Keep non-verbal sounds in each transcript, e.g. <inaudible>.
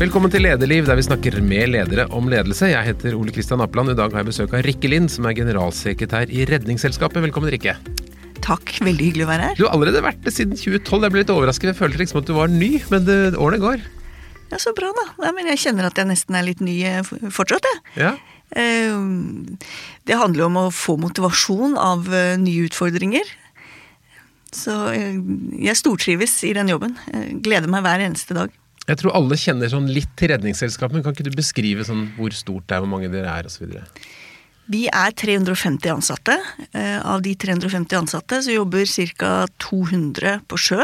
Velkommen til Lederliv, der vi snakker med ledere om ledelse. Jeg heter Ole Kristian Appeland. I dag har jeg besøk av Rikke Lind, som er generalsekretær i Redningsselskapet. Velkommen, Rikke. Takk, veldig hyggelig å være her. Du har allerede vært det siden 2012. Jeg ble litt overrasket. Jeg følte liksom at du var ny, men det, årene går. Ja, Så bra, da. Ja, men jeg kjenner at jeg nesten er litt ny eh, fortsatt, jeg. Ja. Eh, Det handler jo om å få motivasjon av eh, nye utfordringer. Så jeg stortrives i den jobben. Jeg gleder meg hver eneste dag. Jeg tror alle kjenner sånn litt til Redningsselskapet, kan ikke du beskrive sånn hvor stort det er, hvor mange dere er osv.? Vi er 350 ansatte. Eh, Av de 350 ansatte så jobber ca. 200 på sjø.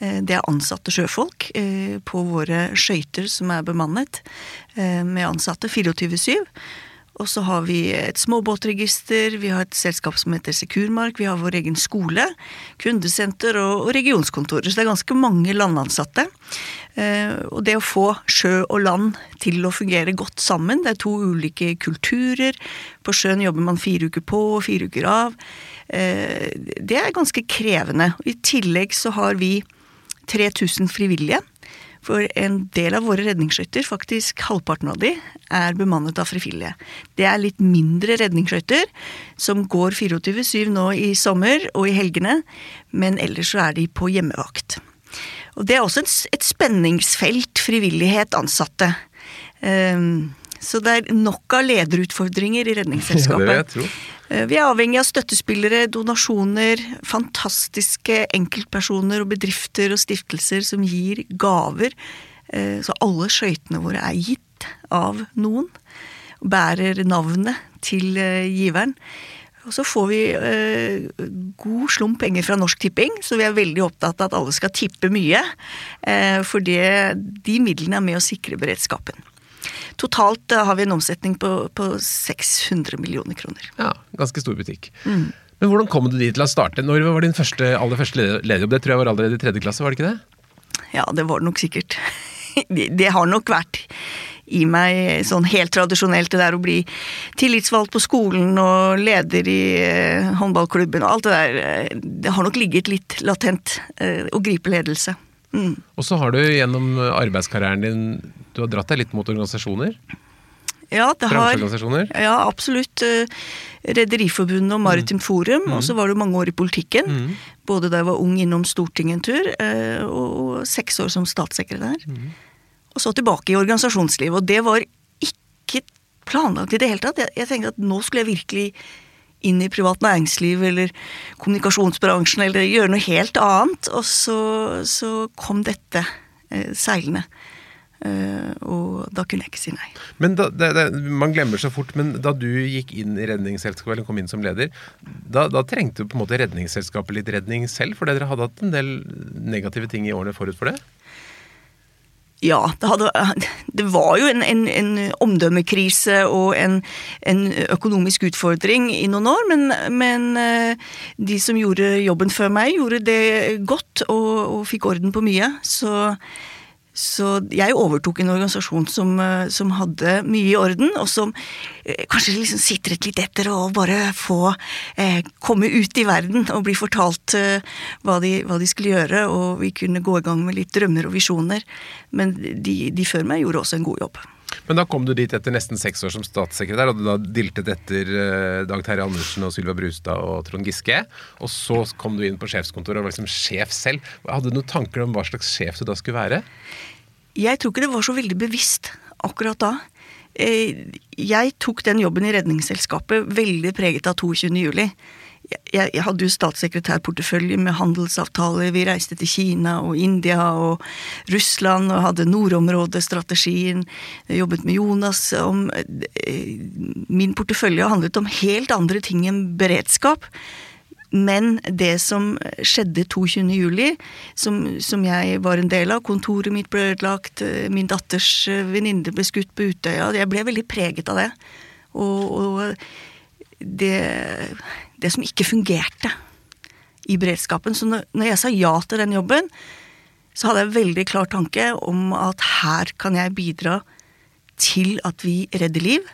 Eh, Det er ansatte sjøfolk eh, på våre skøyter som er bemannet med ansatte 24-7. Og så har vi et småbåtregister, vi har et selskap som heter Sekurmark, vi har vår egen skole, kundesenter og, og regionskontorer. Så det er ganske mange landansatte. Eh, og det å få sjø og land til å fungere godt sammen, det er to ulike kulturer. På sjøen jobber man fire uker på og fire uker av. Eh, det er ganske krevende. I tillegg så har vi 3000 frivillige. For en del av våre redningsskøyter, faktisk halvparten av de, er bemannet av frivillige. Det er litt mindre redningsskøyter, som går 24-7 nå i sommer og i helgene, men ellers så er de på hjemmevakt. Og det er også et spenningsfelt, frivillighet, ansatte. Ehm, Så det er nok av lederutfordringer i Redningsselskapet. Ja. Eh, Vi er avhengig av støttespillere, donasjoner, fantastiske enkeltpersoner og bedrifter og stiftelser som gir gaver. Eh, Så alle skøytene våre er gitt av noen. Og bærer navnet til eh, giveren. Og så får vi eh, god slump penger fra Norsk Tipping, så vi er veldig opptatt av at alle skal tippe mye. Eh, for det, de midlene er med å sikre beredskapen. Totalt eh, har vi en omsetning på, på 600 millioner kroner. Ja, ganske stor butikk. Men hvordan kom du dit til å starte? Når var din første, aller første lederjobb? Det tror jeg var allerede i tredje klasse, var det ikke det? Ja, det var det nok sikkert. <laughs> Det, det har nok vært i meg sånn helt tradisjonelt, det der å bli tillitsvalgt på skolen og leder i eh, håndballklubben og alt det der. eh, Det har nok ligget litt latent å gripe ledelse. Mm. Og så har du gjennom arbeidskarrieren din Du har dratt deg litt mot organisasjoner? Ja, det har Ja, absolutt. eh, Rederiforbundet og Maritimt Forum, og så var det mange år i politikken. Mm. Både da jeg var ung innom Stortinget en tur, eh, og og seks år som statssekretær. Og så tilbake i organisasjonslivet, og det var ikke planlagt i det hele tatt. Jeg, jeg tenkte at nå skulle jeg virkelig inn i privat næringsliv eller kommunikasjonsbransjen eller gjøre noe helt annet. Og så, så kom dette eh, seilende. Eh, og da kunne jeg ikke si nei. Men da, det, det, Man glemmer så fort, men da du gikk inn i Redningsselskapet, eller kom inn som leder, da, da trengte på en måte Redningsselskapet litt redning selv? Fordi dere hadde hatt en del negative ting i årene forut for det? Ja, det, hadde, <laughs> det var jo en, en, en omdømmekrise og en, en økonomisk utfordring i noen år, men, men eh, de som gjorde jobben før meg, gjorde det godt og, og fikk orden på mye. Så, så jeg overtok en organisasjon som, eh, som hadde mye i orden, og som eh, kanskje liksom sitret litt etter å bare få eh, komme ut i verden og bli fortalt eh, hva, de, hva de skulle gjøre, og vi kunne gå i gang med litt drømmer og visjoner. Men de, de før meg gjorde også en god jobb. Men da kom du dit etter nesten seks år som statssekretær, og du da diltet etter eh, Dag Terje Andersen og Sylvia Brustad og Trond Giske. Og så kom du inn på sjefskontoret og var liksom sjef selv. Hadde du noen tanker om hva slags sjef du da skulle være? Jeg tror ikke det var så veldig bevisst akkurat da. Eh, Jeg tok den jobben i Redningsselskapet veldig preget av 22. juli. Jeg, jeg hadde jo statssekretærportefølje med handelsavtaler, vi reiste til Kina og India og Russland og hadde nordområdestrategien. Jeg jobbet med Jonas om eh, Min portefølje handlet om helt andre ting enn beredskap. Men det som skjedde 22. juli, som, som jeg var en del av, kontoret mitt ble ødelagt, eh, min datters eh, venninne ble skutt på Utøya, jeg ble veldig preget av det. Og, og det, det som ikke fungerte i beredskapen. Så når, jeg sa ja til den jobben, så hadde jeg veldig klar tanke om at her kan jeg bidra til at vi redder liv.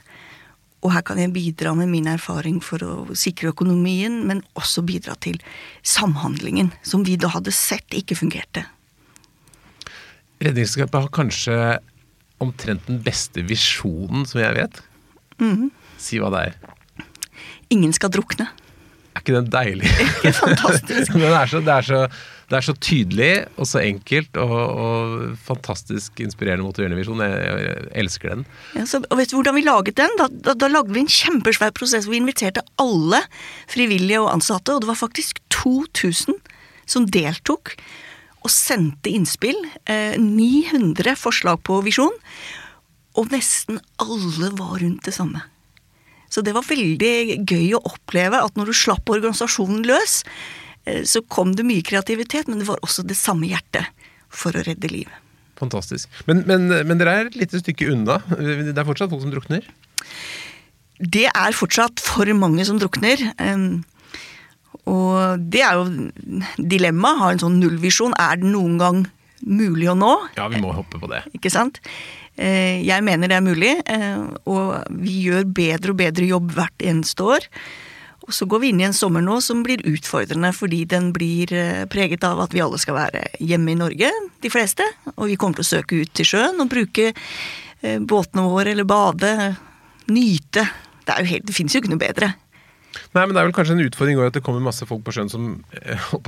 Og her kan jeg bidra med min erfaring for å sikre økonomien, men også bidra til samhandlingen, som vi da hadde sett ikke fungerte. Redningsselskapet har kanskje omtrent den beste visjonen som jeg vet. Mhm. Si hva det er. Ingen skal drukne. Er ikke den deilig? <laughs> Fantastisk. Men det, er så, det, er så, det er så tydelig og så enkelt og, og fantastisk inspirerende motiverende Jeg, jeg elsker den. Ja, så, og vet du hvordan vi laget den? Da, da, da lagde vi en kjempesvær prosess hvor vi inviterte alle frivillige og ansatte, og det var faktisk 2000 som deltok og sendte innspill. Eh, 900 forslag på visjon, og nesten alle var rundt det samme. Så det var veldig gøy å oppleve at når du slapp organisasjonen løs, eh, så kom det mye kreativitet, men det var også det samme hjertet for å redde liv. Fantastisk. Men, men, men dere er et lite stykke unna. Det er fortsatt folk som drukner? Det er fortsatt for mange som drukner. Og det er jo dilemmaet. Ha en sånn nullvisjon. Er det noen gang mulig å nå? Ja, vi må hoppe på det. Ikke sant? Eh, Jeg mener det er mulig, eh, og vi gjør bedre og bedre jobb hvert eneste år. Og så går vi inn i en sommer nå som blir utfordrende, fordi den blir eh, preget av at vi alle skal være hjemme i Norge, de fleste. Og vi kommer til å søke ut til sjøen og bruke båtene våre eller bade. Nyte. Det, er jo helt, det finnes jo ikke noe bedre. Nei, men Det er vel kanskje en utfordring at det kommer masse folk på sjøen som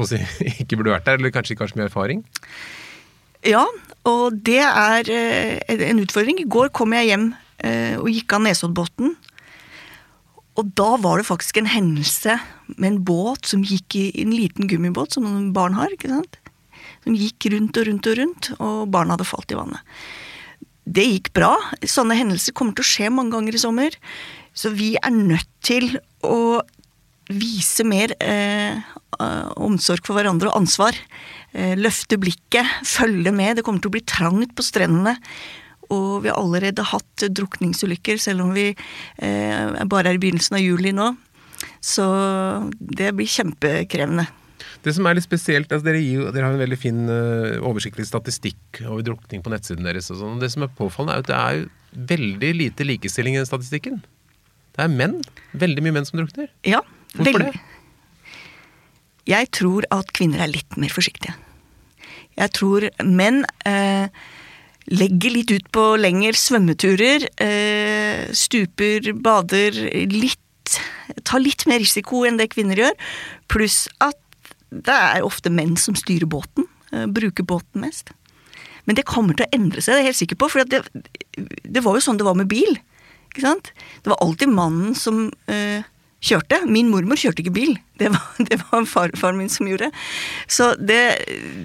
si, <laughs> ikke burde vært der, eller kanskje ikke har så mye erfaring? Ja, og det er eh, en utfordring. I går kom jeg hjem eh, og gikk av Nesoddbotn. Og da var det faktisk en hendelse med en båt som gikk i en liten gummibåt, som noen barn har. ikke sant? Som gikk rundt og rundt og rundt, og barna hadde falt i vannet. Det gikk bra. Sånne hendelser kommer til å skje mange ganger i sommer. Så vi er nødt til å vise mer eh, omsorg for hverandre og ansvar. Eh, løfte blikket, følge med. Det kommer til å bli trangt på strendene. Og vi har allerede hatt drukningsulykker, selv om vi eh, bare er i begynnelsen av juli nå. Så det blir kjempekrevende. Det som er litt spesielt, altså dere, gir, dere har en veldig fin eh, oversiktlig statistikk over drukning på nettsiden deres. og sånn. Det som er påfallende, er at det er veldig lite likestilling i den statistikken. Det er menn. Veldig mye menn som drukner. Ja, Hvorfor veldig. det? Jeg tror at kvinner er litt mer forsiktige. Jeg tror menn eh, legger litt ut på lengre svømmeturer. Eh, stuper, bader litt Tar litt mer risiko enn det kvinner gjør. Pluss at det er ofte menn som styrer båten. Eh, bruker båten mest. Men det kommer til å endre seg, det er jeg helt sikker på. For det, det var jo sånn det var med bil. Ikke sant? Det var alltid mannen som eh, kjørte. Min mormor kjørte ikke bil. Det var, <laughs> det var farfaren min som gjorde. Så det,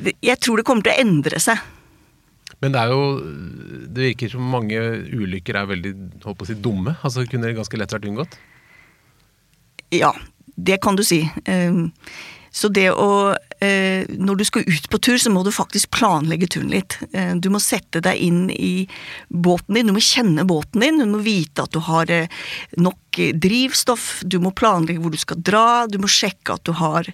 det Jeg tror det kommer til å endre seg. Men det er jo Det virker som mange ulykker er veldig håper å si, dumme. Altså Kunne det ganske lett vært unngått? Ja, det kan du si. Ehm, Så det å eh, Når du skal ut på tur, så må du faktisk planlegge turen litt. Eh, Du må sette deg inn i båten din, du må kjenne båten din. Du må vite at du har eh, nok eh, drivstoff, du må planlegge hvor du skal dra, du må sjekke at du har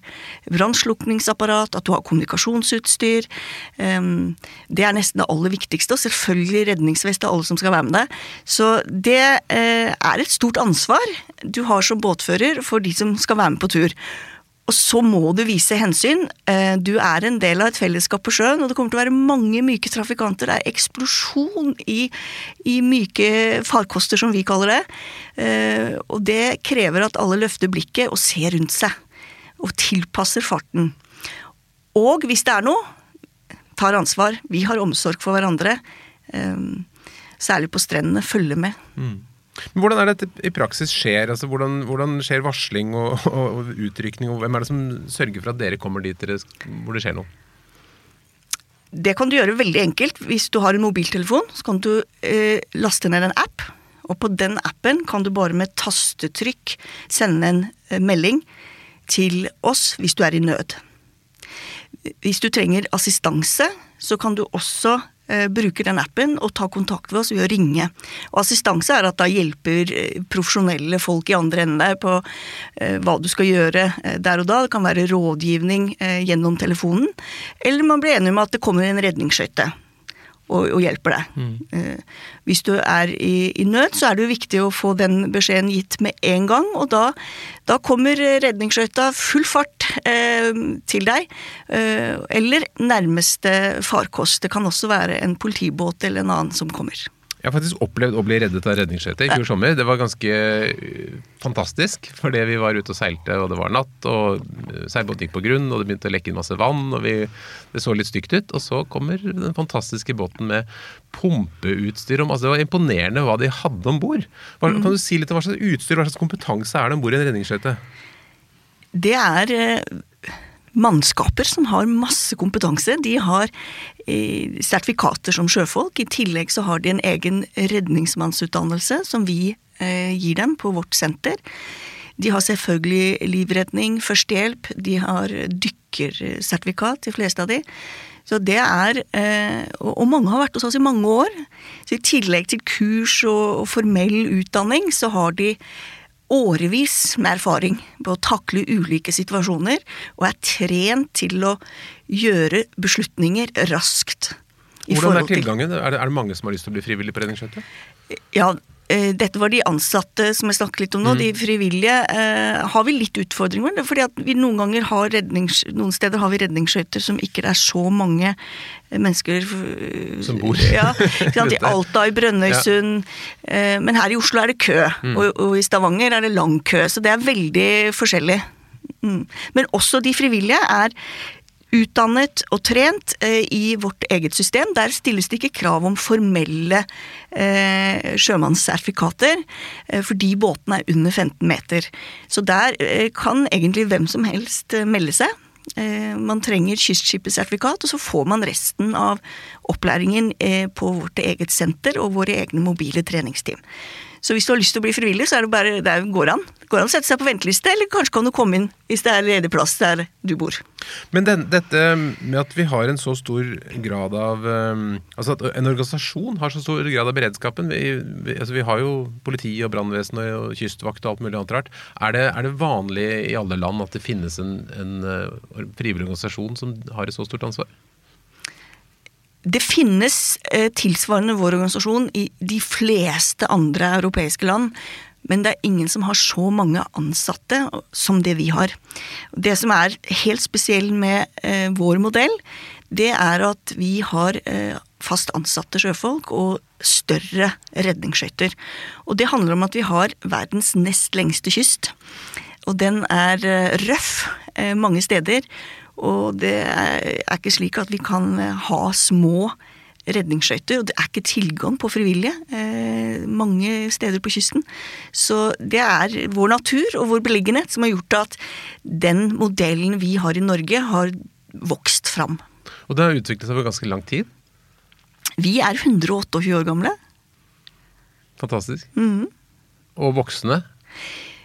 brannslukningsapparat, at du har kommunikasjonsutstyr. Ehm, Det er nesten det aller viktigste, og selvfølgelig redningsvest til alle som skal være med deg. Så det eh, er et stort ansvar du har som båtfører for de som skal være med på tur. Og så må du vise hensyn. Eh, Du er en del av et fellesskap på sjøen, og det kommer til å være mange myke trafikanter. Det er eksplosjon i, i myke farkoster, som vi kaller det. Eh, Og det krever at alle løfter blikket og ser rundt seg. Og tilpasser farten. Og hvis det er noe, tar ansvar. Vi har omsorg for hverandre. Eh, Særlig på strendene. Følger med. Men Hvordan er det i praksis skjer? Altså, hvordan, hvordan skjer varsling og, og, og utrykning? Og hvem er det som sørger for at dere kommer dit dere, hvor det skjer noe? Det kan du gjøre veldig enkelt. Hvis du har en mobiltelefon, så kan du eh, laste ned en app. Og på den appen kan du bare med tastetrykk sende en eh, melding til oss hvis du er i nød. Hvis du trenger assistanse, så kan du også eh, bruke den appen og tar kontakt med oss ved å ringe. Og assistanse er at da hjelper eh, profesjonelle folk i andre enden der på eh, hva du skal gjøre der og da. Det kan være rådgivning gjennom telefonen, eller man blir enig om at det kommer en redningsskøyte og, og hjelper deg. Mm. hvis du er i, i nød, så er det jo viktig å få den beskjeden gitt med en gang, og da, da kommer redningsskøyta full fart eh, til deg. Eh, eller nærmeste farkost. Det kan også være en politibåt eller en annen som kommer. Jeg har faktisk opplevd å bli reddet av redningsskøyter i fjor sommer. Det var ganske uh, fantastisk, fordi vi var ute og seilte, og det var natt, og uh, seilbåten gikk på grunn, og det begynte å lekke inn masse vann, og vi, det så litt stygt ut. Og så kommer den fantastiske båten med pumpeutstyr. og altså det var imponerende hva de hadde om bord. Kan du si litt om hva slags utstyr, hva slags kompetanse er det om bord i en redningsskøyte? Det er mannskaper som har masse kompetanse. De har eh, sertifikater som sjøfolk. I tillegg så har de en egen redningsmannsutdannelse som vi eh, gir dem på vårt senter. De har selvfølgelig livredning, førstehjelp, de har dykkersertifikat, de fleste av de. Så det er, eh, Og mange har vært hos oss i mange år. Så I tillegg til kurs og formell utdanning, så har de årevis med erfaring på å takle ulike situasjoner, og er trent til å gjøre beslutninger raskt. Hvordan er tilgangen? Er det, er det, mange som har lyst til å bli frivillig på redningsskøyter? Ja, dette var de ansatte som jeg snakket litt om nå. Mm. De frivillige eh, har vi litt utfordringer med. fordi at vi noen ganger har rednings, noen steder har vi redningsskøyter som ikke er så mange eh, mennesker Som bor. Ja, <laughs> I Alta, i Brønnøysund. Ja. Eh, men her i Oslo er det kø. Mm. Og, og, i Stavanger er det lang kø. Så det er veldig forskjellig. Mm. Men også de frivillige er utdannet og trent eh, i vårt eget system. Der stilles det ikke krav om formelle eh, sjømannssertifikater, eh, fordi båtene er under 15 meter. Så der kan egentlig hvem som helst melde seg. Man trenger kystskippersertifikat, og så får man resten av opplæringen på vårt eget senter og våre egne mobile treningsteam. Så hvis du har lyst til å bli frivillig, så er det bare, det går an. Går an å sette seg på venteliste, eller kanskje kan du komme inn hvis det er ledig plass der du bor. Men den, dette med at vi har en så stor grad av um, Altså at en organisasjon har så stor grad av beredskapen Vi, vi, altså vi har jo politi og brannvesen og kystvakt og alt mulig annet rart. Er det, er det, vanlig i alle land at det finnes en, en en frivillig organisasjon som har et så stort ansvar? Det finnes eh, tilsvarende vår organisasjon i de fleste andre europeiske land. Men det er ingen som har så mange ansatte som det vi har. Det som er helt spesielt med eh, vår modell, det er at vi har eh, fast ansatte sjøfolk og større redningsskøyter. Og det handler om at vi har verdens nest lengste kyst. Og den er eh, røff eh, mange steder. Og det er ikke slik at vi kan eh, ha små redningsskøyter, og det er ikke tilgang på frivillige eh, mange steder på kysten. Så det er vår natur og vår beliggenhet som har gjort at den modellen vi har i Norge, har vokst fram. Og det har utviklet seg over ganske lang tid? Vi er 128 år gamle. Fantastisk. Mm. Og voksne?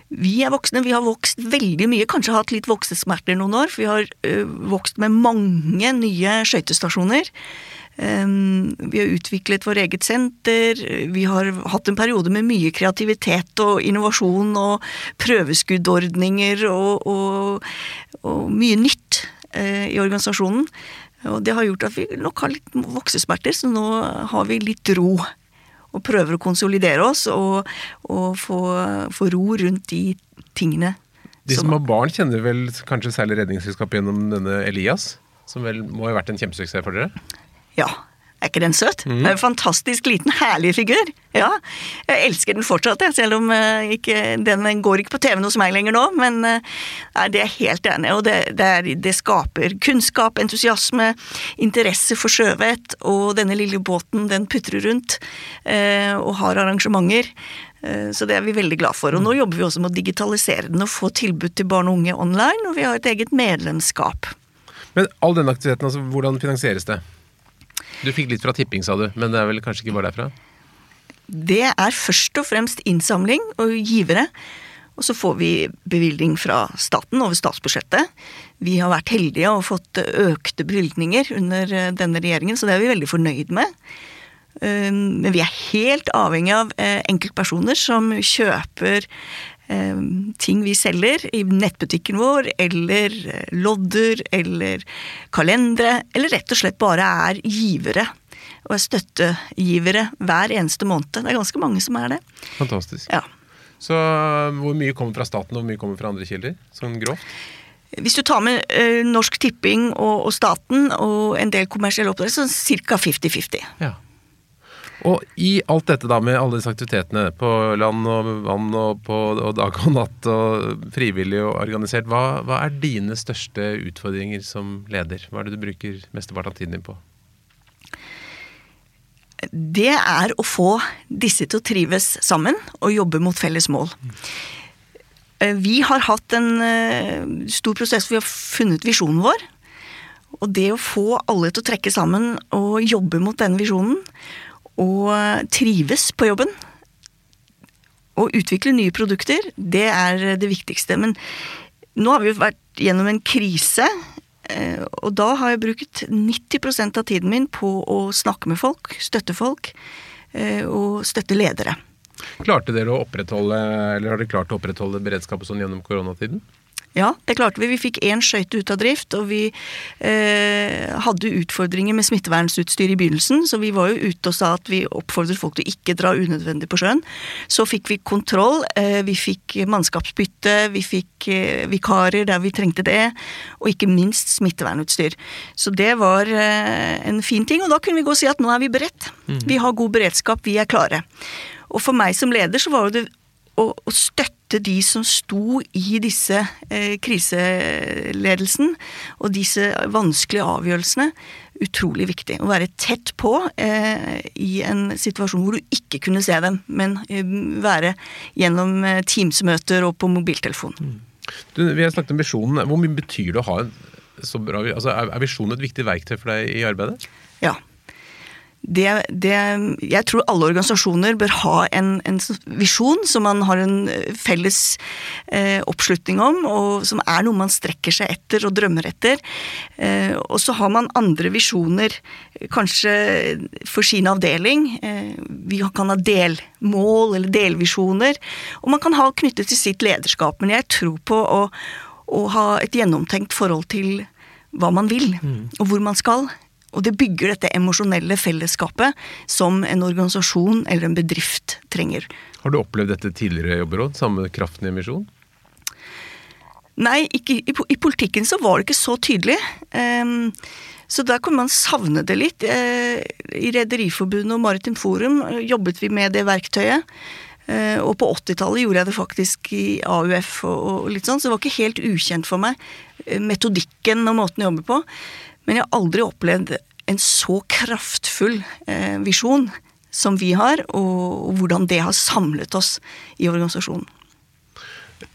Vi er voksne, vi har vokst veldig mye, kanskje hatt litt voksesmerter noen år. For vi har ø, vokst med mange nye skøytestasjoner. Um, vi har utviklet vår eget senter. Vi har hatt en periode med mye kreativitet og innovasjon og prøveskuddordninger og, og, og mye nytt uh, i organisasjonen. Og det har gjort at vi nok har litt voksesmerter, så nå har vi litt ro og prøver å konsolidere oss og, og få, få, ro rundt de tingene. De som har barn, kjenner vel kanskje særlig Redningsselskapet gjennom denne Elias? Som vel må ha vært en kjempesuksess for dere? Ja, er ikke den søt? Mm. En fantastisk liten, herlig figur. Ja, Jeg elsker den fortsatt, selv om uh, ikke, den går ikke på TV hos meg lenger nå. Men uh, det er helt enig og det, det, er, det, skaper kunnskap, entusiasme, interesse for sjøvett. Og denne lille båten den putrer rundt uh, og har arrangementer. Så det er vi veldig glad for. Og nå jobber vi også med å digitalisere den og få tilbud til barn og unge online, og vi har et eget medlemskap. Men all denne aktiviteten, altså, hvordan finansieres det? Du fikk litt fra tipping, sa du, men det er vel kanskje ikke bare derfra? Det er først og fremst innsamling og givere. Og så får vi bevilgning fra staten over statsbudsjettet. Vi har vært heldige og fått økte bevilgninger under eh, denne regjeringen, så det er vi veldig fornøyd med. Um, men vi er helt avhengig av eh, enkeltpersoner som kjøper eh, ting vi selger i nettbutikken vår, eller eh, lodder, eller kalendere, eller rett og slett bare er givere. Og er støttegivere hver eneste måned. Det er ganske mange som er det. Fantastisk. Ja. Så eh, hvor mye kommer fra staten, og hvor mye kommer fra andre kilder? Sånn grovt? Hvis du tar med Norsk Tipping og, og, staten og en del kommersielle oppdrag, så ca. 50-50. Ja. Og i alt dette da, med alle disse aktivitetene på land og vann og på og dag og natt og frivillig og organisert, hva, hva er dine største utfordringer som leder? Hva er det du bruker mesteparten av tiden din på? Det er å få disse til å trives sammen og jobbe mot felles mål. Eh, Vi har hatt en eh, stor prosess hvor vi har funnet visjonen vår. Og det å få alle til å trekke sammen og jobbe mot denne visjonen, og trives på jobben, og utvikle nye produkter, det er det viktigste. Men nå har vi jo vært gjennom en krise, eh, og da har jeg brukt 90% av tiden min på å snakke med folk, støtte folk, eh, og støtte ledere. Klarte dere å opprettholde, eller har dere klart å opprettholde beredskapet sånn gjennom koronatiden? Ja, det klarte vi. Vi fikk én skøyte ut av drift, og vi eh, hadde utfordringer med smittevernsutstyr i begynnelsen, så vi var jo ute og sa at vi oppfordret folk til å ikke dra unødvendig på sjøen. Så fikk vi kontroll, eh, vi fikk mannskapsbytte, vi fikk eh, vikarer der vi trengte det, og ikke minst smittevernutstyr. Så det var eh, en fin ting, og da kunne vi gå og si at nå er vi beredt. Vi har god beredskap, vi er klare. Og for meg som leder så var jo det å, å støtte de som sto i disse eh, kriseledelsen og disse vanskelige avgjørelsene, utrolig viktig. Å være tett på eh, i en situasjon hvor du ikke kunne se dem, men eh, være gjennom eh, Teams-møter og på mobiltelefon. Du, vi har snakket om visjonen. Hvor mye betyr det å ha en så bra altså, er visjonen et viktig verktøy for deg i arbeidet? Ja. Det, det, jeg tror alle organisasjoner bør ha en, en visjon som man har en felles eh, oppslutning om, og som er noe man strekker seg etter og drømmer etter. Eh, og så har man andre visjoner, kanskje for sin avdeling. Eh, vi kan ha delmål eller delvisjoner, og man kan ha knyttet til sitt lederskap. Men jeg tror på å, å ha et gjennomtenkt forhold til hva man vil, og hvor man skal. Og det bygger dette emosjonelle fellesskapet som en organisasjon eller en bedrift trenger. Har du opplevd dette tidligere i jobberåd? Samme kraften i emisjon? Nei, ikke, i, i, politikken så var det ikke så tydelig. Um, så der kan man savne det litt. Uh, I Rederiforbundet og Maritimt Forum jobbet vi med det verktøyet. Uh, og på 80-tallet gjorde jeg det faktisk i AUF og, og, litt sånn, så det var ikke helt ukjent for meg. Uh, metodikken og måten å jobbe på. Men jeg har aldri opplevd en så kraftfull eh, visjon som vi har, og, hvordan det har samlet oss i organisasjonen.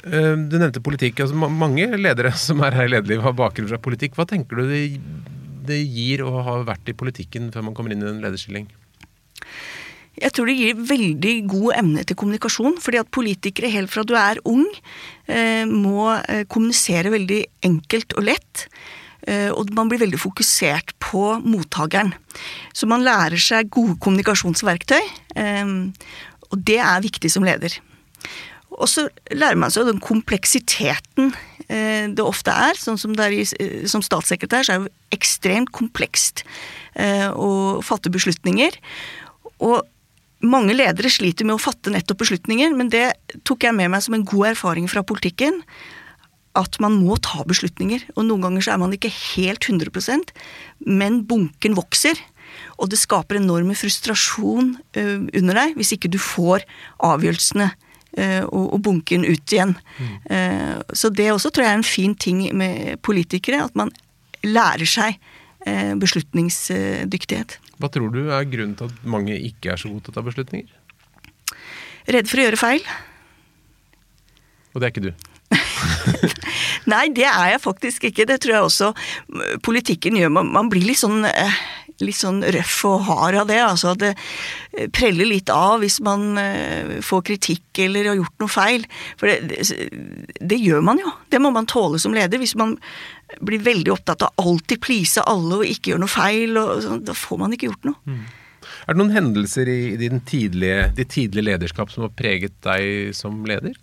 Du nevnte politikk. altså Mange ledere <laughs> som er her i lederlivet, har bakgrunn fra politikk. Hva tenker du det, gir å ha vært i politikken før man kommer inn i en lederstilling? Jeg tror det gir veldig god emne til kommunikasjon. fordi at politikere helt fra du er ung, eh, må eh, kommunisere veldig enkelt og lett. Eh, og man blir veldig fokusert på mottakeren. Så man lærer seg gode kommunikasjonsverktøy, eh, og det er viktig som leder. Og så lærer man seg den kompleksiteten eh, det ofte er. Sånn som, det er i, som statssekretær så er det jo ekstremt komplekst å fatte beslutninger. Og mange ledere sliter med å fatte nettopp beslutninger, men det tok jeg med meg som en god erfaring fra politikken at man må ta beslutninger. Og noen ganger så er man ikke helt 100% men bunken vokser. Og det skaper enorme frustrasjon uh, under deg hvis ikke du får avgjørelsene uh, og, bunken ut igjen. Mm. Uh, så det også tror jeg er en fin ting med politikere, at man lærer seg beslutningsdyktighet. Hva tror du er grunnen til at mange ikke er så gode til å ta beslutninger? Redd for å gjøre feil. Og det er ikke du? Nei, det er jeg faktisk ikke. Det tror jeg også politikken gjør. Man, man blir litt sånn eh, litt sånn røff og hard av det. altså Det eh, preller litt av hvis man eh, får kritikk eller har gjort noe feil. For det, det, det, gjør man jo. Det må man tåle som leder. Hvis man blir veldig opptatt av alltid please alle og ikke gjøre noe feil, sånn, da får man ikke gjort noe. Mm. Er det noen hendelser i, i tidlige, ditt tidlige lederskap som har preget deg som leder?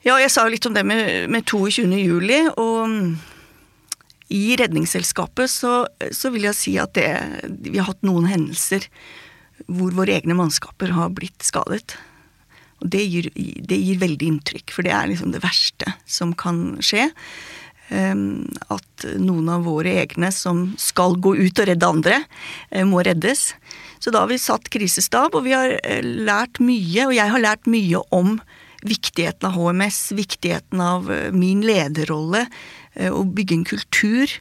Ja, jeg sa jo litt om det med, med 22. juli. Og mm, i Redningsselskapet så, så, vil jeg si at det, vi har hatt noen hendelser hvor våre egne mannskaper har blitt skadet. Og det gir, det gir veldig inntrykk, for det er liksom det verste som kan skje. at noen av våre egne som skal gå ut og redde andre, må reddes. Så da har vi satt krisestab, og vi har lært mye, og jeg har lært mye om viktigheten av HMS, viktigheten av min lederrolle, å bygge en kultur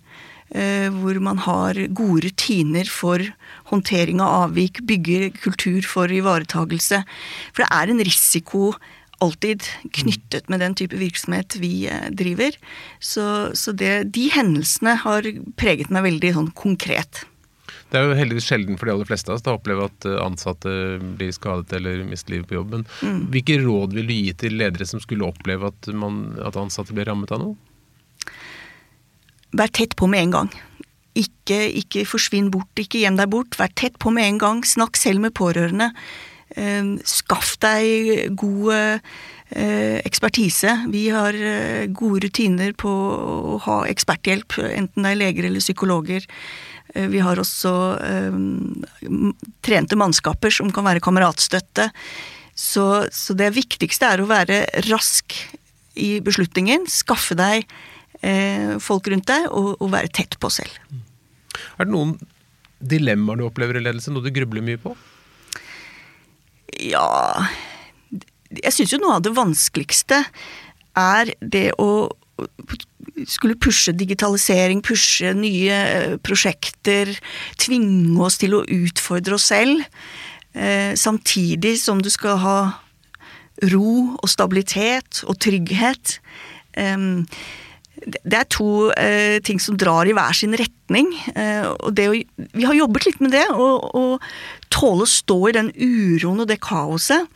Eh, hvor man har gode rutiner for håndtering av avvik, bygger kultur for ivaretagelse. For det er en risiko alltid knyttet med den type virksomhet vi eh, driver. Så, så det, de hendelsene har preget meg veldig sånn konkret. Det er jo heldigvis sjelden for de aller fleste av oss å oppleve at eh, ansatte blir skadet eller mister livet på jobben. Mm. Hvilke råd vil du gi til ledere som skulle oppleve at, man, at ansatte blir rammet av noe? vær tett på med en gang. Ikke, ikke forsvinn bort, ikke gjem deg bort. Vær tett på med en gang. Snakk selv med pårørende. Eh, skaff deg god eh, ekspertise. Vi har gode rutiner på å ha eksperthjelp, enten det er leger eller psykologer. Vi har også trente mannskaper som kan være kameratstøtte. Så, så det viktigste er å være rask i beslutningen. Skaffe deg eh, folk rundt deg, og, og, være tett på selv. Er det noen dilemmaer du opplever i ledelse, noe du grubler mye på? Ja Jeg syns jo noe av det vanskeligste er det å skulle pushe digitalisering, pushe nye eh, prosjekter, tvinge oss til å utfordre oss selv. Eh, samtidig som du skal ha ro og stabilitet og trygghet. Det er to eh, ting som drar i hver sin retning. Og å, vi har jobbet litt med det, å tåle å stå i den uroen og det kaoset.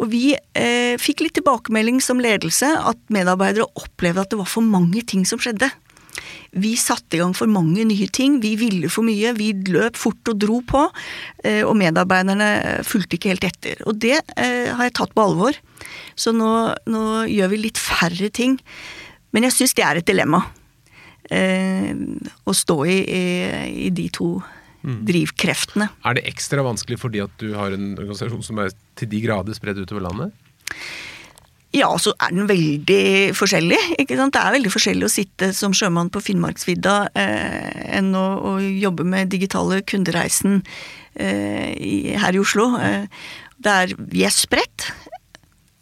Og vi eh, fikk litt tilbakemelding som ledelse at medarbeidere opplevde at det var for mange ting som skjedde. Vi satte i gang for mange nye ting, vi ville for mye, vi løp fort og dro på. Eh, og medarbeiderne fulgte ikke helt etter. Og det eh, har jeg tatt på alvor. Så nå, nå gjør vi litt færre ting. Men jeg syns det er et dilemma. Eh, å stå i, i, i de to mm. drivkreftene. Er det ekstra vanskelig fordi at du har en organisasjon som er til de grader spredd utover landet? Ja, så er den veldig forskjellig. ikke sant? Det er veldig forskjellig å sitte som sjømann på Finnmarksvidda eh, enn å, å, jobbe med digitale kundereisen eh, i, her i Oslo. Eh, er, vi er spredt.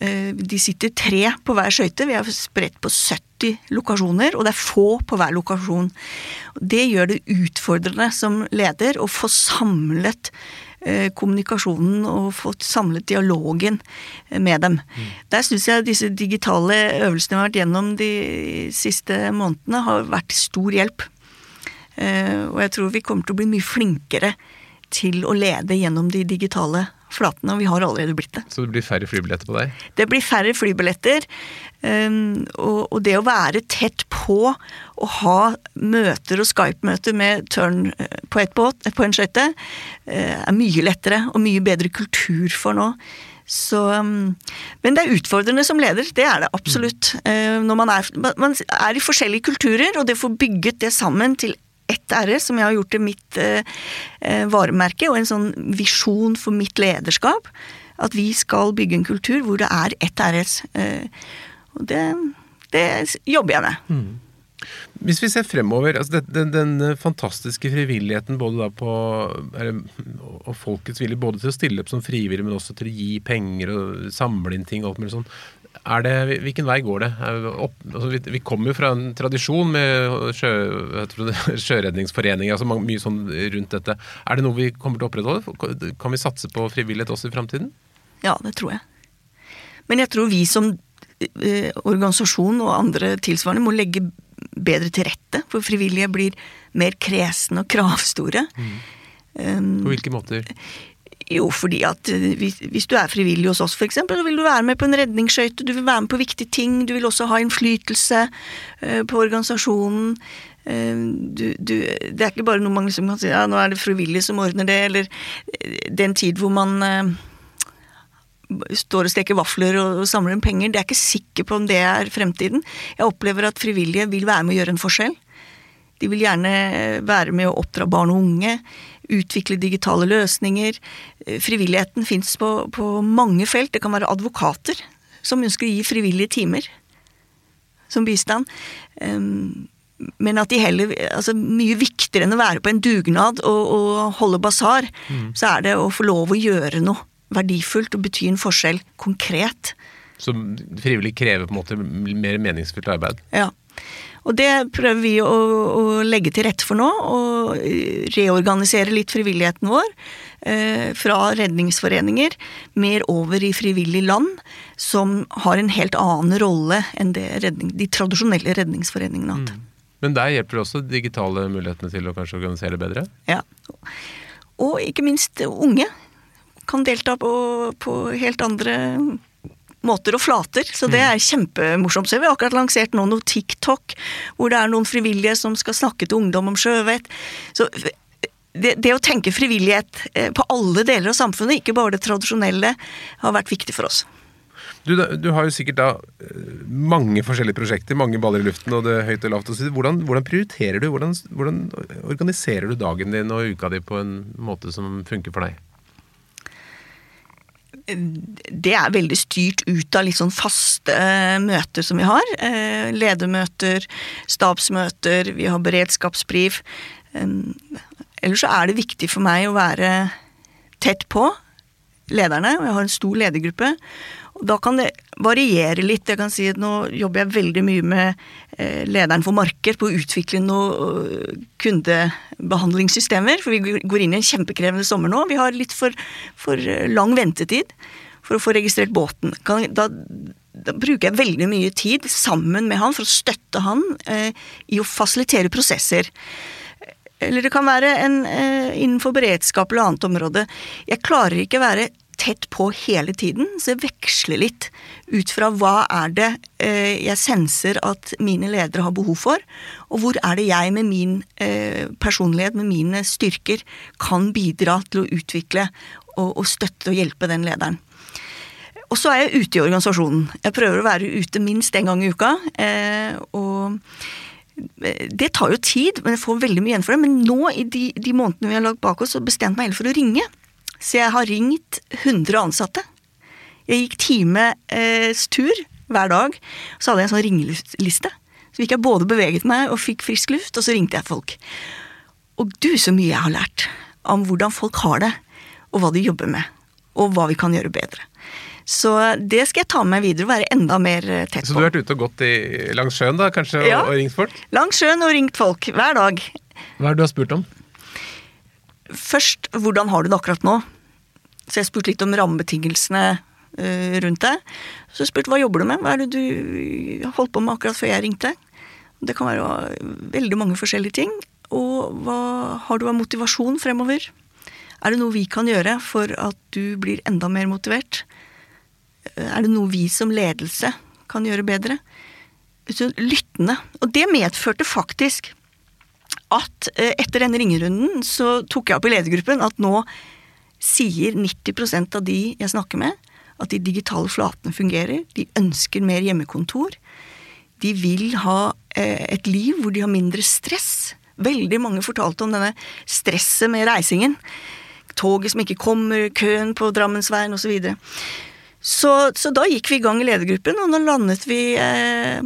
Eh, de sitter tre på hver skøyte. Vi er spredt på 70 lokasjoner, og det er få på hver lokasjon. Det gjør det utfordrende som leder å få samlet eh, kommunikasjonen og fått samlet dialogen med dem. Mm. Der syns jeg disse digitale øvelsene vi har vært gjennom de siste månedene, har vært stor hjelp. Eh, og jeg tror vi kommer til å bli mye flinkere til å lede gjennom de digitale flatene, og vi har allerede blitt det. Så det blir færre flybilletter på deg? Det blir færre flybilletter. Um, og, det å være tett på å ha møter og Skype-møter med tørn eh, på et båt, på en skøyte, uh, er mye lettere og mye bedre kultur for nå. Så, um, men det er utfordrende som leder, det er det absolutt. Uh, når man er, man er i forskjellige kulturer, og det får bygget det sammen til ett RS, som jeg har gjort til mitt eh, eh, varemerke, og en sånn visjon for mitt lederskap. At vi skal bygge en kultur hvor det er ett RS. Eh, og det, det, jobber jeg med. Mm. Hvis vi ser fremover, altså den, den, den, fantastiske frivilligheten både på, og folkets vilje både til å stille opp som frivillig, men også til å gi penger og samle inn ting og alt mulig sånn. Det, hvilken vei går det? Opp, altså vi, vi, kommer jo fra en tradisjon med sjø, <laughs> sjøredningsforeninger, altså mye sånn rundt dette. Er det noe vi kommer til å opprettholde? Kan vi satse på frivillighet også i framtiden? Ja, det tror jeg. Men jeg tror vi som eh, organisasjon og andre tilsvarende må legge bedre til rette, for frivillige blir mer kresne og kravstore. Mm. Um, på hvilke måter? Jo, fordi at eh, hvis, hvis, du er frivillig hos oss f.eks., så vil du være med på en redningsskøyte, du vil være med på viktige ting, du vil også ha innflytelse uh, på organisasjonen. Uh, du, du, det er ikke bare noe man liksom kan si ja, nå er det frivillige som ordner det, eller den tid hvor man står og steker vafler og, og samler inn penger. Det er ikke sikker på om det er fremtiden. Jeg opplever at frivillige vil være med å gjøre en forskjell. De vil gjerne være med å oppdra barn og unge utvikle digitale løsninger. Eh, frivilligheten fins på, på, mange felt. Det kan være advokater som ønsker å gi frivillige timer. som bistand. Men at de heller altså Mye viktigere enn å være på en dugnad og, og holde basar, mm. så er det å få lov å gjøre noe verdifullt og bety en forskjell konkret. Så frivillig krever på en måte mer meningsfullt arbeid? Ja. Og det prøver vi å, å legge til rette for nå, og reorganisere litt frivilligheten vår. Eh, fra redningsforeninger mer over i frivillig land, som har en helt annen rolle enn redning, de tradisjonelle redningsforeningene har hatt. Mm. Men der hjelper det også digitale mulighetene til å kanskje organisere bedre? Ja. Og ikke minst unge kan delta på, på helt andre måter og flater. Så det mm. er kjempemorsomt. Så vi har akkurat lansert nå noe TikTok, hvor det er noen frivillige som skal snakke til ungdom om sjøvett. Så det, det, å tenke frivillighet eh, på alle deler av samfunnet, ikke bare det tradisjonelle, har vært viktig for oss. Du, du har jo sikkert da eh, mange forskjellige prosjekter, mange baller i luften, og det er høyt og lavt. Hvordan, hvordan prioriterer du? Hvordan, hvordan organiserer du dagen din og uka di på en måte som funker for deg? Det er veldig styrt ut av litt sånn faste eh, møter som vi har. Eh, ledermøter, stabsmøter, vi har beredskapsbrief. Ellers så er det viktig for meg å være tett på lederne, og jeg har en stor ledergruppe. Da kan det variere litt. Jeg kan si at Nå jobber jeg veldig mye med eh, lederen for marked på å utvikle noen eh, kundebehandlingssystemer. For vi går inn i en kjempekrevende sommer nå. Vi har litt for, for eh, lang ventetid for å få registrert båten. Da, da, bruker jeg veldig mye tid sammen med han for å støtte han eh, i å fasilitere prosesser. Eller det kan være en, eh, innenfor beredskap eller annet område. Jeg klarer ikke være tett på hele tiden, så jeg veksler litt ut fra hva er det eh, jeg senser at mine ledere har behov for, og hvor er det jeg med min eh, personlighet, med mine styrker, kan bidra til å utvikle og, støtte og hjelpe den lederen. Og så er jeg ute i organisasjonen. Jeg prøver å være ute minst én gang i uka. Eh, og det tar jo tid, men jeg får veldig mye igjen for det. Men nå, i de, de månedene vi har lagt bak oss, så bestemte jeg meg heller for å ringe. Så jeg har ringt 100 ansatte. Jeg gikk times tur hver dag. Så hadde jeg en sånn ringeliste. Så fikk jeg både beveget meg og fikk frisk luft, og så ringte jeg folk. Og du, så mye jeg har lært om hvordan folk har det, og hva de jobber med. Og hva vi kan gjøre bedre. Så det skal jeg ta med meg videre og være enda mer eh, tett på. Så du har vært ute og gått i, langs sjøen da, kanskje, ja, og ringt folk? Langs sjøen og ringt folk. Hver dag. Hva er det du har spurt om? Først, hvordan har du det akkurat nå? Så jeg spurte litt om rammebetingelsene uh, rundt det. Så jeg spurte hva jobber du med? Hva er det du holdt på med akkurat før jeg ringte? Det kan være veldig mange forskjellige ting. Og hva har du av motivasjon fremover? Er det noe vi kan gjøre for at du blir enda mer motivert? Er det noe vi som ledelse kan gjøre bedre? Lyttende. Og det medførte faktisk at eh, etter denne ringerunden så tok jeg opp i ledergruppen at nå sier 90% av de jeg snakker med, at de digitale flatene fungerer. De ønsker mer hjemmekontor. De vil ha eh, et liv hvor de har mindre stress. Veldig mange fortalte om denne stresset med reisingen. Toget som ikke kommer, køen på Drammensveien osv. Så, så Så da gikk vi i gang i ledergruppen, og nå landet vi eh,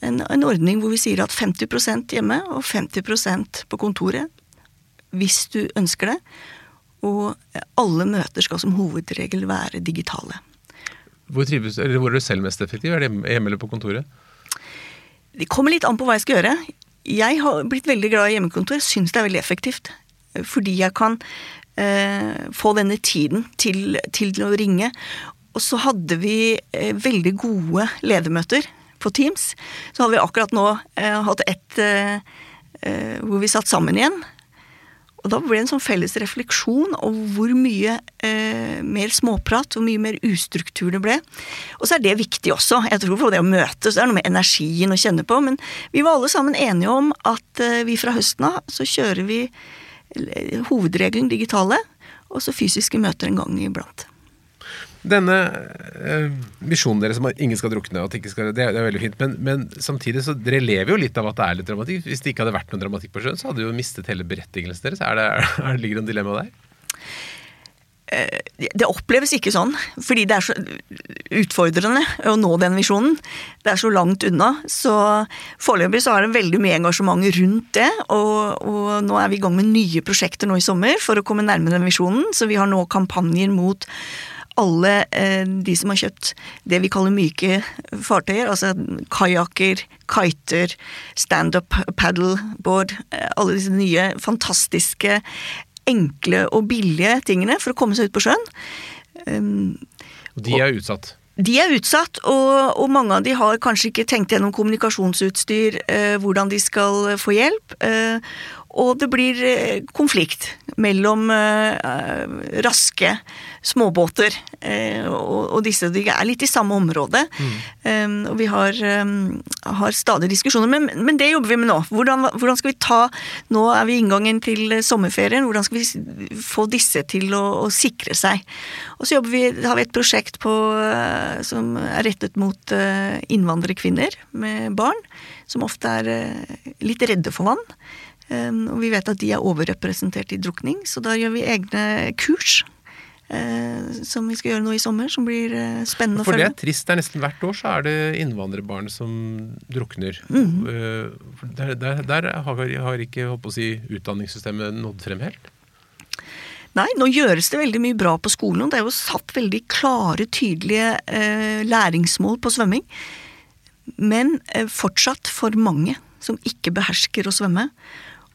en, en, ordning hvor vi sier at 50% hjemme og 50% på kontoret. Hvis du ønsker det. Og alle møter skal som hovedregel være digitale. Hvor, trives, eller hvor er du selv mest effektiv? Er det hjemme eller på kontoret? Det kommer litt an på hva jeg skal gjøre. Jeg har blitt veldig glad i hjemmekontor. Jeg syns det er veldig effektivt. Fordi jeg kan eh, få denne tiden til, til, å ringe. Og så hadde vi eh, veldig gode ledermøter på Teams. Så hadde vi akkurat nå eh, hatt ett eh, eh, hvor vi satt sammen igjen. Og da ble det en sånn felles refleksjon over hvor mye eh, mer småprat, hvor mye mer ustruktur det ble. Og så er det viktig også. Jeg tror for det å møtes, det er noe med energien å kjenne på. Men vi var alle sammen enige om at eh, vi fra høsten av så kjører vi eh, hovedregelen digitale, og så fysiske møter en gang iblant. Denne eh, visjonen deres om at ingen skal drukne, skal, det, er, veldig fint. Men, men, samtidig så dere lever jo litt av at det er litt dramatikk. Hvis det ikke hadde vært noe dramatikk på sjøen, så hadde du jo mistet hele berettigelsen deres. Er det, <laughs> er ligger det en dilemma der? Eh, det oppleves ikke sånn, fordi det er så utfordrende å nå den visjonen. Det er så langt unna. Så foreløpig så er det veldig mye engasjement rundt det. Og, og, nå er vi i gang med nye prosjekter nå i sommer for å komme nærmere den visjonen. Så vi har nå kampanjer mot alle eh, de som har kjøpt det vi kaller myke fartøyer, altså kajakker, kiter, standup paddleboard, eh, alle disse nye fantastiske enkle og billige tingene for å komme seg ut på sjøen. Og de er utsatt? De er utsatt, og, og, mange av de har kanskje ikke tenkt gjennom kommunikasjonsutstyr, eh, hvordan de skal få hjelp. Eh, og det blir eh, konflikt mellom eh, raske småbåter eh, og, disse. De er litt i samme område. Mm. og vi har, har, stadig diskusjoner, men, men, det jobber vi med nå. Hvordan, hvordan, skal vi ta Nå er vi i inngangen til sommerferien. Hvordan skal vi få disse til å, å sikre seg? Og så vi, har vi et prosjekt på, som er rettet mot innvandrerkvinner med barn, som ofte er litt redde for vann. Ehm, og vi vet at de er overrepresentert i drukning, så da gjør vi egne kurs. Eh, som vi skal gjøre nå i sommer, som blir eh, spennende å følge. For det er trist. det er Nesten hvert år så er det innvandrerbarn som drukner. Mm. Der, der, der, har, har ikke si, utdanningssystemet nådd frem helt? Nei, nå gjøres det veldig mye bra på skolen. og Det er jo satt veldig klare, tydelige eh, læringsmål på svømming. Men fortsatt for mange som ikke behersker å svømme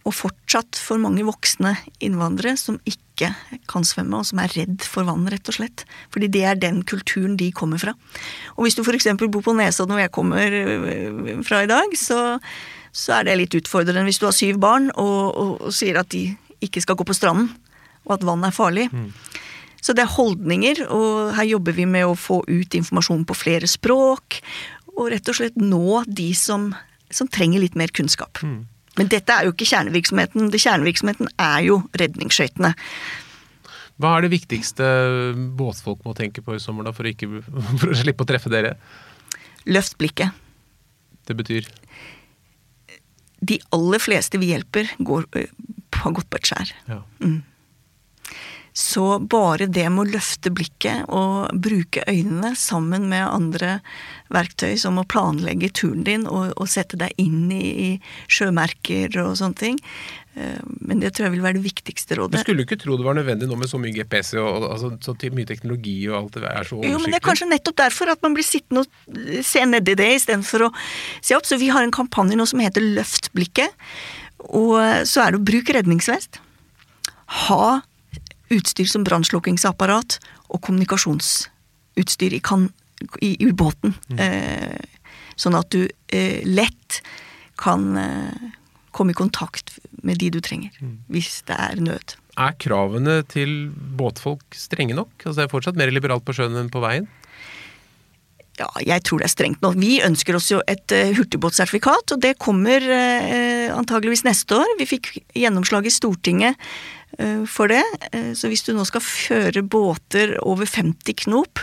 og fortsatt for mange voksne innvandrere som ikke kan svømme, og som er redd for vann, rett og slett. Fordi det er den kulturen de kommer fra. Og hvis du f.eks. bor på Nesodden, hvor jeg kommer øh, fra i dag, så, så, er det litt utfordrende hvis du har syv barn og, og, og, sier at de ikke skal gå på stranden, og at vann er farlig. Mm. Så det er holdninger, og her jobber vi med å få ut informasjon på flere språk, og rett og slett nå de som, som trenger litt mer kunnskap. Mm. Men dette er jo ikke kjernevirksomheten. Det Kjernevirksomheten er jo redningsskøytene. Hva er det viktigste båtfolk må tenke på i sommer, da, for å, ikke, <laughs> for å slippe å treffe dere? Løft blikket. Det betyr? De aller fleste vi hjelper, går, har gått på et skjær. Ja. Mm. Så bare det med å løfte blikket og bruke øynene sammen med andre verktøy, som å planlegge turen din og, og sette deg inn i, i, sjømerker og sånne ting, eh, men det tror jeg vil være det viktigste rådet. Du skulle ikke tro det var nødvendig nå med så mye GPS og, altså, så mye teknologi og alt det er så oversiktlig? Jo, men det er kanskje nettopp derfor at man blir sittende og se nedi det istedenfor å se opp. Så vi har en kampanje nå som heter Løft blikket. Og så er det å bruke redningsvest. Ha utstyr som brannslukkingsapparat og kommunikasjonsutstyr i, kan, i, i båten. Mm. Eh, sånn at du eh, lett kan eh, komme i kontakt med de du trenger, mm. hvis det er nød. Er kravene til båtfolk strenge nok? Altså Det er fortsatt mer liberalt på sjøen enn på veien? Ja, jeg tror det er strengt nok. Vi ønsker oss jo et uh, hurtigbåtsertifikat, og det kommer uh, antageligvis neste år. Vi fikk gjennomslag i Stortinget for det. så hvis du nå skal føre båter over 50 knop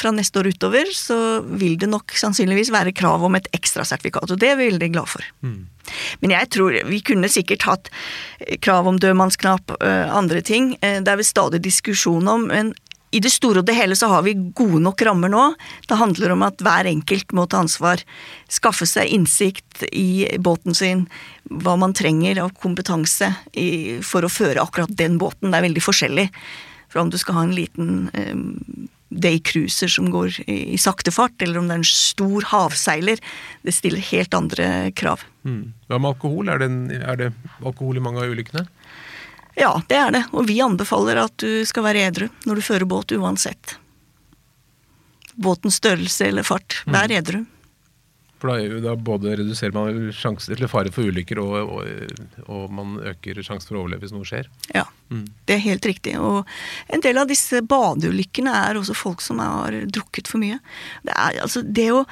fra neste år utover, så vil det nok sannsynligvis være krav om et ekstra sertifikat, og det er vi veldig glad for. Mm. Men jeg tror vi kunne sikkert hatt krav om dødmannsknapp, andre ting. Det er vel stadig diskusjon om, men i det store og det hele så har vi gode nok rammer nå. Det handler om at hver enkelt må ta ansvar. Skaffe seg innsikt i båten sin, hva man trenger av kompetanse i, for å føre akkurat den båten. Det er veldig forskjellig For om du skal ha en liten um, daycruiser som går i, i, sakte fart, eller om det er en stor havseiler. Det stiller helt andre krav. Mm. Hva med alkohol? Er det, en, er det alkohol i mange av ulykkene? Ja, det er det. Og vi anbefaler at du skal være edru når du fører båt uansett. Båtens størrelse eller fart. Vær mm. edru. For da, da, både reduserer man sjanser til fare for ulykker, og, og, og man øker sjansen for å overleve hvis noe skjer. Ja, mm. det er helt riktig. Og en del av disse badeulykkene er også folk som har drukket for mye. Det er altså det å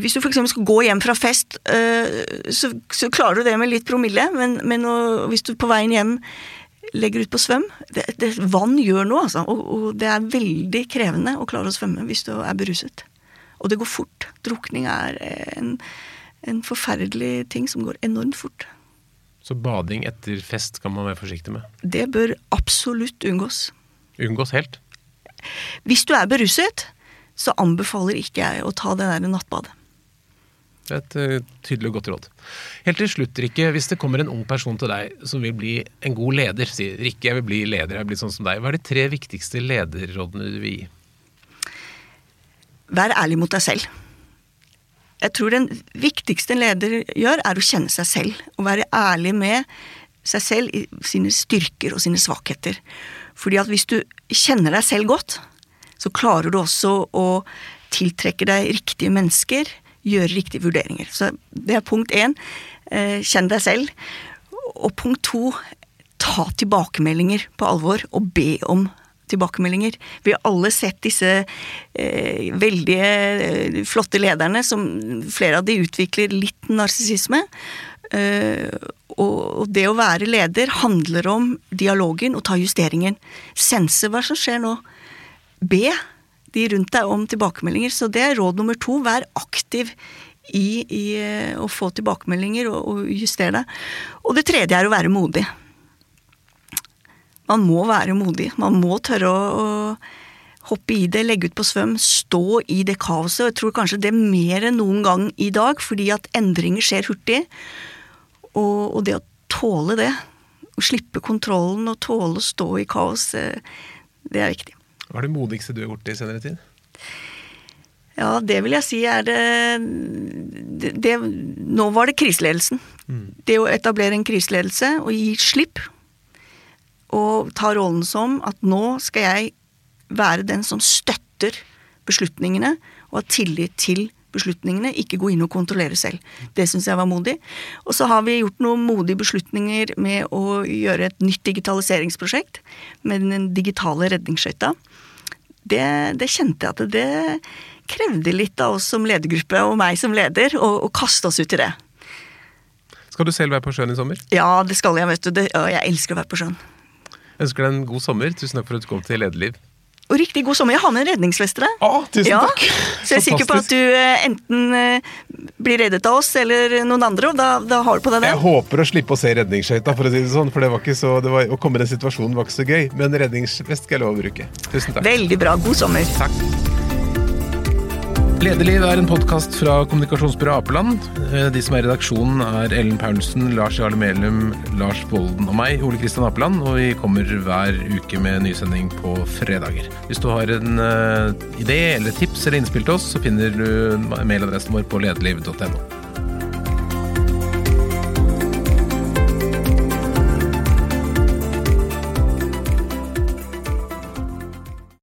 hvis du f.eks. skal gå hjem fra fest, øh, så, så, klarer du det med litt promille, men, men hvis du på veien hjem legger ut på svøm det, det, Vann gjør noe, altså. Og, og, det er veldig krevende å klare å svømme hvis du er beruset. Og det går fort. Drukning er en, en forferdelig ting som går enormt fort. Så bading etter fest kan man være forsiktig med? Det bør absolutt unngås. Unngås helt. Hvis du er beruset, så anbefaler ikke jeg å ta det der nattbadet. Det er et uh, tydelig og godt råd. Helt til slutt, Rikke. Hvis det kommer en ung person til deg som vil bli en god leder, sier Rikke, jeg vil bli leder, jeg vil bli sånn som deg. Hva er de tre viktigste lederrådene du vil gi? Vær ærlig mot deg selv. Jeg tror den viktigste en leder gjør, er å kjenne seg selv. Å være ærlig med seg selv i sine styrker og sine svakheter. Fordi at hvis du kjenner deg selv godt, så klarer du også å tiltrekke deg riktige mennesker, gjøre riktige vurderinger. Så det er punkt én. Eh, kjenn deg selv. Og punkt to, ta tilbakemeldinger på alvor, og be om tilbakemeldinger. Vi har alle sett disse eh, veldig eh, flotte lederne, som flere av de utvikler litt narsissisme. Eh, og det å være leder handler om dialogen og ta justeringen. Sense hva som skjer nå. Be de rundt deg om tilbakemeldinger. Så det er råd nummer to. Vær aktiv i, i eh, å få tilbakemeldinger og, og justere deg. Og det tredje er å være modig. Man må være modig. Man må tørre å, å hoppe i det, legge ut på svøm, stå i det kaoset. Og jeg tror kanskje det er mer enn noen gang i dag, fordi at endringer skjer hurtig. Og, og det å tåle det, å slippe kontrollen og tåle å stå i kaos, eh, det er viktig. Hva er det modigste du har gjort i senere tid? Ja, det vil jeg si er det, det, det Nå var det kriseledelsen. Mm. Det å etablere en kriseledelse og gi slipp. Og ta rollen som at nå skal jeg være den som støtter beslutningene og har tillit til beslutningene, ikke gå inn og kontrollere selv. Det syns jeg var modig. Og så har vi gjort noen modige beslutninger med å gjøre et nytt digitaliseringsprosjekt med den digitale redningsskøyta. Det, det, kjente jeg at det krevde litt av oss som ledergruppe og meg som leder å, kaste oss ut i det. Skal du selv være på sjøen i sommer? Ja, det skal jeg. vet du. Det, jeg elsker å være på sjøen. Jeg ønsker deg en god sommer. Tusen takk for at du kom til Lederliv. Og riktig god sommer. Jeg har med en redningsvest til deg. Ah, tusen Ja, takk. Så jeg er sikker på at du eh, enten eh, blir reddet av oss eller noen andre, og da, da har du på deg Jeg håper å slippe å se redningsskøyta, for å si det sånn. For det var ikke så, det var, å komme i den situasjonen var ikke så gøy. Men redningsvest skal jeg love å bruke. Tusen takk. Veldig bra. God sommer. Takk. Lederliv er en podkast fra kommunikasjonsbyrået Apeland. Eh, De som er i redaksjonen er Ellen Paulsen, Lars Jarle Melum, Lars Bolden og meg, Ole Kristian Apeland. Og vi kommer hver uke med nysending på fredager. Hvis du har en eh, idé eller tips eller innspill til oss, så finner du mailadressen vår på lederliv.no.